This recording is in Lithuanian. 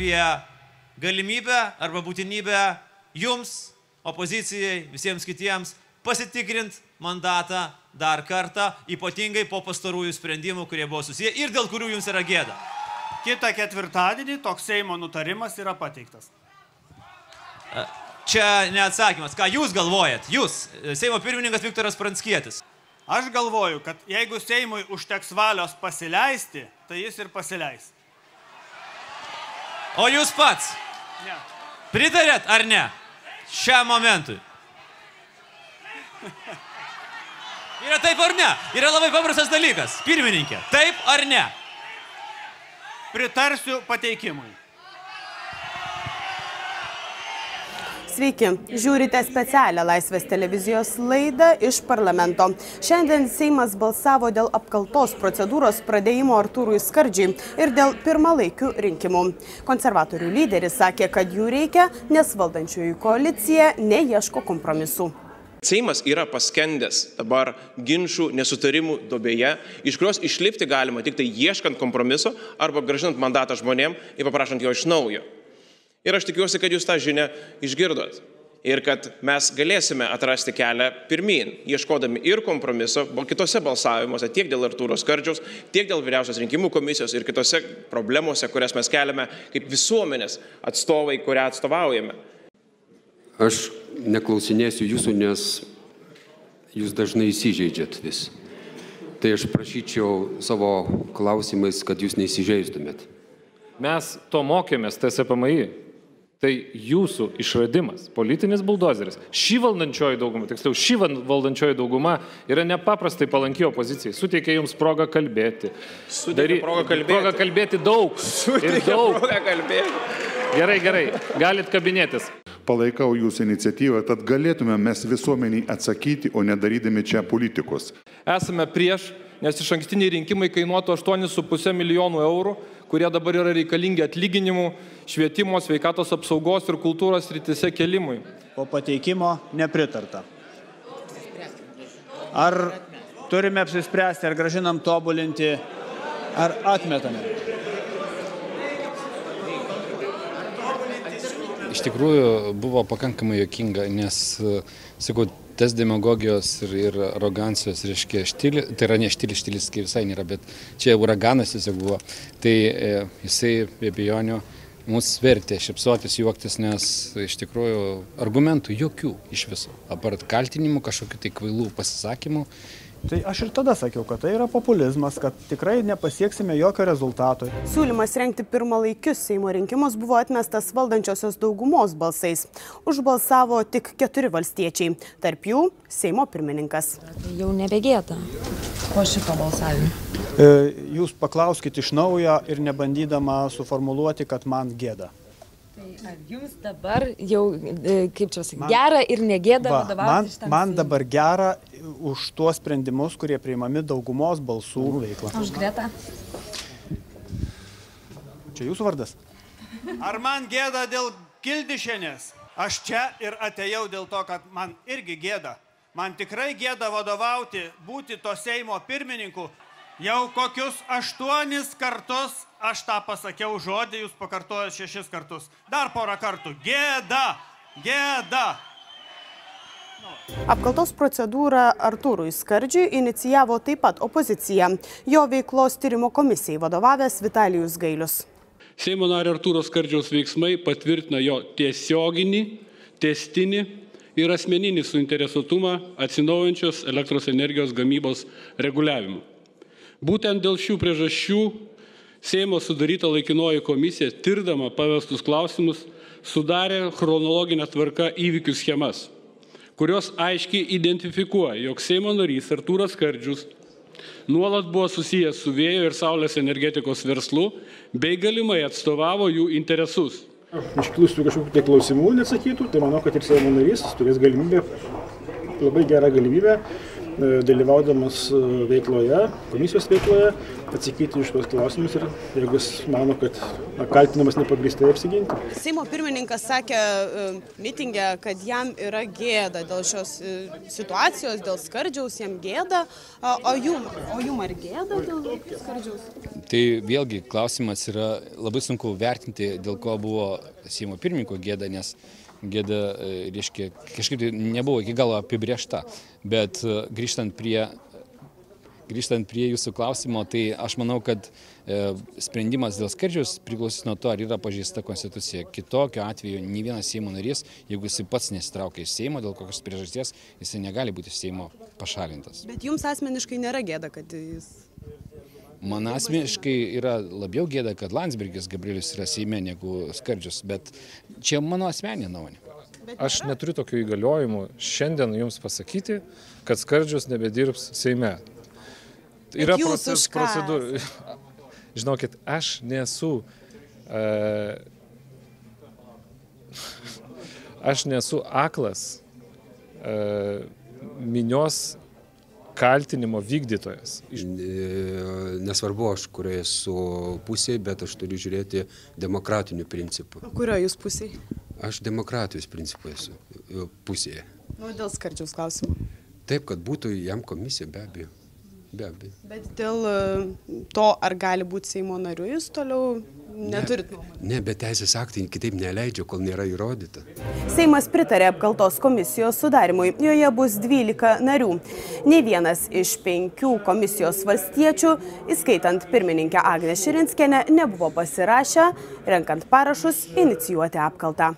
apie galimybę arba būtinybę jums, opozicijai, visiems kitiems pasitikrinti mandatą dar kartą, ypatingai po pastarųjų sprendimų, kurie buvo susiję ir dėl kurių jums yra gėda. Kita ketvirtadienį toks Seimo nutarimas yra pateiktas. Čia neatsakymas. Ką jūs galvojat? Jūs, Seimo pirmininkas Viktoras Pranskietis. Aš galvoju, kad jeigu Seimui užteks valios pasileisti, tai jis ir pasileis. O jūs pats Ne. pritarėt ar ne? Šiam momentui. Yra taip ar ne? Yra labai paprastas dalykas. Pirmininkė, taip ar ne? Pritarsiu pateikimui. Sveiki, žiūrite specialią Laisvės televizijos laidą iš parlamento. Šiandien Seimas balsavo dėl apkaltos procedūros pradėjimo Artūrui Skardžiai ir dėl pirmalaikių rinkimų. Konservatorių lyderis sakė, kad jų reikia, nes valdančiųjų koalicija neieško kompromisų. Seimas yra paskendęs dabar ginčių, nesutarimų dobėje, iš kurios išlipti galima tik tai ieškant kompromiso arba gražinant mandatą žmonėm ir paprašant jo iš naujo. Ir aš tikiuosi, kad jūs tą žinią išgirdot. Ir kad mes galėsime atrasti kelią pirmin, ieškodami ir kompromiso kitose balsavimuose, tiek dėl Artūro Skardžiaus, tiek dėl vyriausios rinkimų komisijos ir kitose problemuose, kurias mes keliame kaip visuomenės atstovai, kurią atstovaujame. Aš neklausinėsiu jūsų, nes jūs dažnai įsižeidžiat vis. Tai aš prašyčiau savo klausimais, kad jūs neįsižeistumėt. Mes to mokėmės TSPMI. Tai jūsų išradimas, politinis buldozeris. Ši valdančioji dauguma, tiksliau, val- valdančioji dauguma yra nepaprastai palanki opozicijai. Suteikia jums progą kalbėti. Suteikia progą kalbėti. Progą kalbėti daug. ir Suteikia daug. progą kalbėti. Gerai, gerai. Galit kabinėtis. Palaikau jūsų iniciatyvą, tad galėtume mes visuomeniai atsakyti, o nedarydami čia politikos. Esame prieš, nes iš ankstiniai rinkimai kainuotų 8,5 milijonų eurų, kurie dabar yra reikalingi atlyginimų, švietimo, sveikatos apsaugos ir kultūros rytise kelimui. Po pateikimo nepritarta. Ar turime apsispręsti, ar gražinam tobulinti, ar atmetame? Iš tikrųjų buvo pakankamai jokinga, nes, e, sakau, tas demagogijos ir, ir arogancijos, reiškia, štilis, tai yra ne štilis, štilis visai nėra, bet čia uraganas tiesiog buvo. Tai e, jisai be abejonių mus vertė šipsuotis, juoktis, nes iš tikrųjų argumentų jokių iš viso. Apart kaltinimų, kažkokių tai kvailų pasisakymų. Tai aš ir tada sakiau, kad tai yra populizmas, kad tikrai nepasieksime jokio rezultato. Siūlymas rengti pirmalaikius Seimo rinkimus buvo atmestas valdančiosios daugumos balsais. Užbalsavo tik keturi valstiečiai, tarp jų Seimo pirmininkas. Jau nebegėta po šito balsavimo. E, Jūs paklauskite iš naujo ir nebandydama suformuluoti, kad man gėda. Jums dabar jau, e, kaip čia sakyti, gera ir negėda Va, man, vadovauti man Seimui? dabar gera už tuos sprendimus, kurie priimami daugumos balsų veiklą. Už Gretą. Čia jūsų vardas? Ar man gėda dėl kildišienės? Aš čia ir atėjau dėl to, kad man irgi gėda. Man tikrai gėda vadovauti, būti to Seimo pirmininku. Jau kokius aštuonis kartus aš tą pasakiau žodį, jūs pakartojate šešis kartus. Dar porą kartų. Gėda! Gėda! Apkaltos procedūrą Artūrui Skardžiui inicijavo taip pat opozicija. Jo veiklos tyrimo komisijai vadovavęs Vitalijus Gailius. Seimo nario Artūros Skardžiaus veiksmai patvirtina jo tiesioginį, testinį ir asmeninį suinteresuotumą atsinaujančios elektros energijos gamybos reguliavimu. Būtent dėl šių priežasčių Seimo sudaryta laikinoji komisija, tirdama pavestus klausimus, sudarė chronologinę tvarką įvykių schemas, kurios aiškiai identifikuoja, jog Seimo narys Artūras Skardžius nuolat buvo susijęs su vėjo ir saulės energetikos verslu bei galimai atstovavo jų interesus. Iškilusių kažkokių tai klausimų neatsakytų, tai manau, kad ir Seimo narys turės galimybę, labai gerą galimybę, dalyvaudamas e, veikloje, komisijos veikloje, atsakyti iš tuos klausimus ir jeigu jis mano, kad na, kaltinamas nepagrįstai apsiginti. Seimo pirmininkas sakė e, mitingė, kad jam yra gėda dėl šios e, situacijos, dėl skardžiaus, jam gėda. O, o jum, o jum ar gėda dėl skardžiaus? Tai vėlgi klausimas yra labai sunku vertinti, dėl ko buvo Seimo pirmininko gėda, nes gėda, e, reiškia, kažkaip tai nebuvo iki galo apibriešta. Bet e, grįžtant prie, grįžtant prie jūsų klausimo, tai aš manau, kad e, sprendimas dėl skerdžiaus priklausys nuo to, ar yra pažįsta konstitucija. Kitokio atveju nei vienas Seimo narys, jeigu jisai pats nesitraukia iš Seimo dėl kokios priežasties, jisai negali būti Seimo pašalintas. Bet jums asmeniškai nėra gėda, kad jis... Man asmeniškai yra labiau gėda, kad Landsbergis Gabrielius yra Seime negu Skardžius, bet čia mano asmeninė nuomonė. Aš neturiu tokių įgaliojimų šiandien jums pasakyti, kad Skardžius nebedirbs Seime. Yra jūs proces, procedūra. Žinokit, aš nesu. Uh, aš nesu aklas uh, minios kaltinimo vykdytojas. E, Nesvarbu, aš kurioje esu pusėje, bet aš turiu žiūrėti demokratinių principų. Kurio jūs pusėje? Aš demokratijos principų esu e, pusėje. Nu, dėl skardžiaus klausimų. Taip, kad būtų jam komisija, be abejo. Be abejo. Bet dėl e, to, ar gali būti Seimo nariu, jūs toliau neturit nuomonės. Ne, bet teisės aktai kitaip neleidžia, kol nėra įrodyta. Seimas pritarė apkaltos komisijos sudarimui. Joje bus 12 narių. Ne vienas iš penkių komisijos valstiečių, įskaitant pirmininkę Agnę Širinskienę, nebuvo pasirašę, renkant parašus, inicijuoti apkaltą.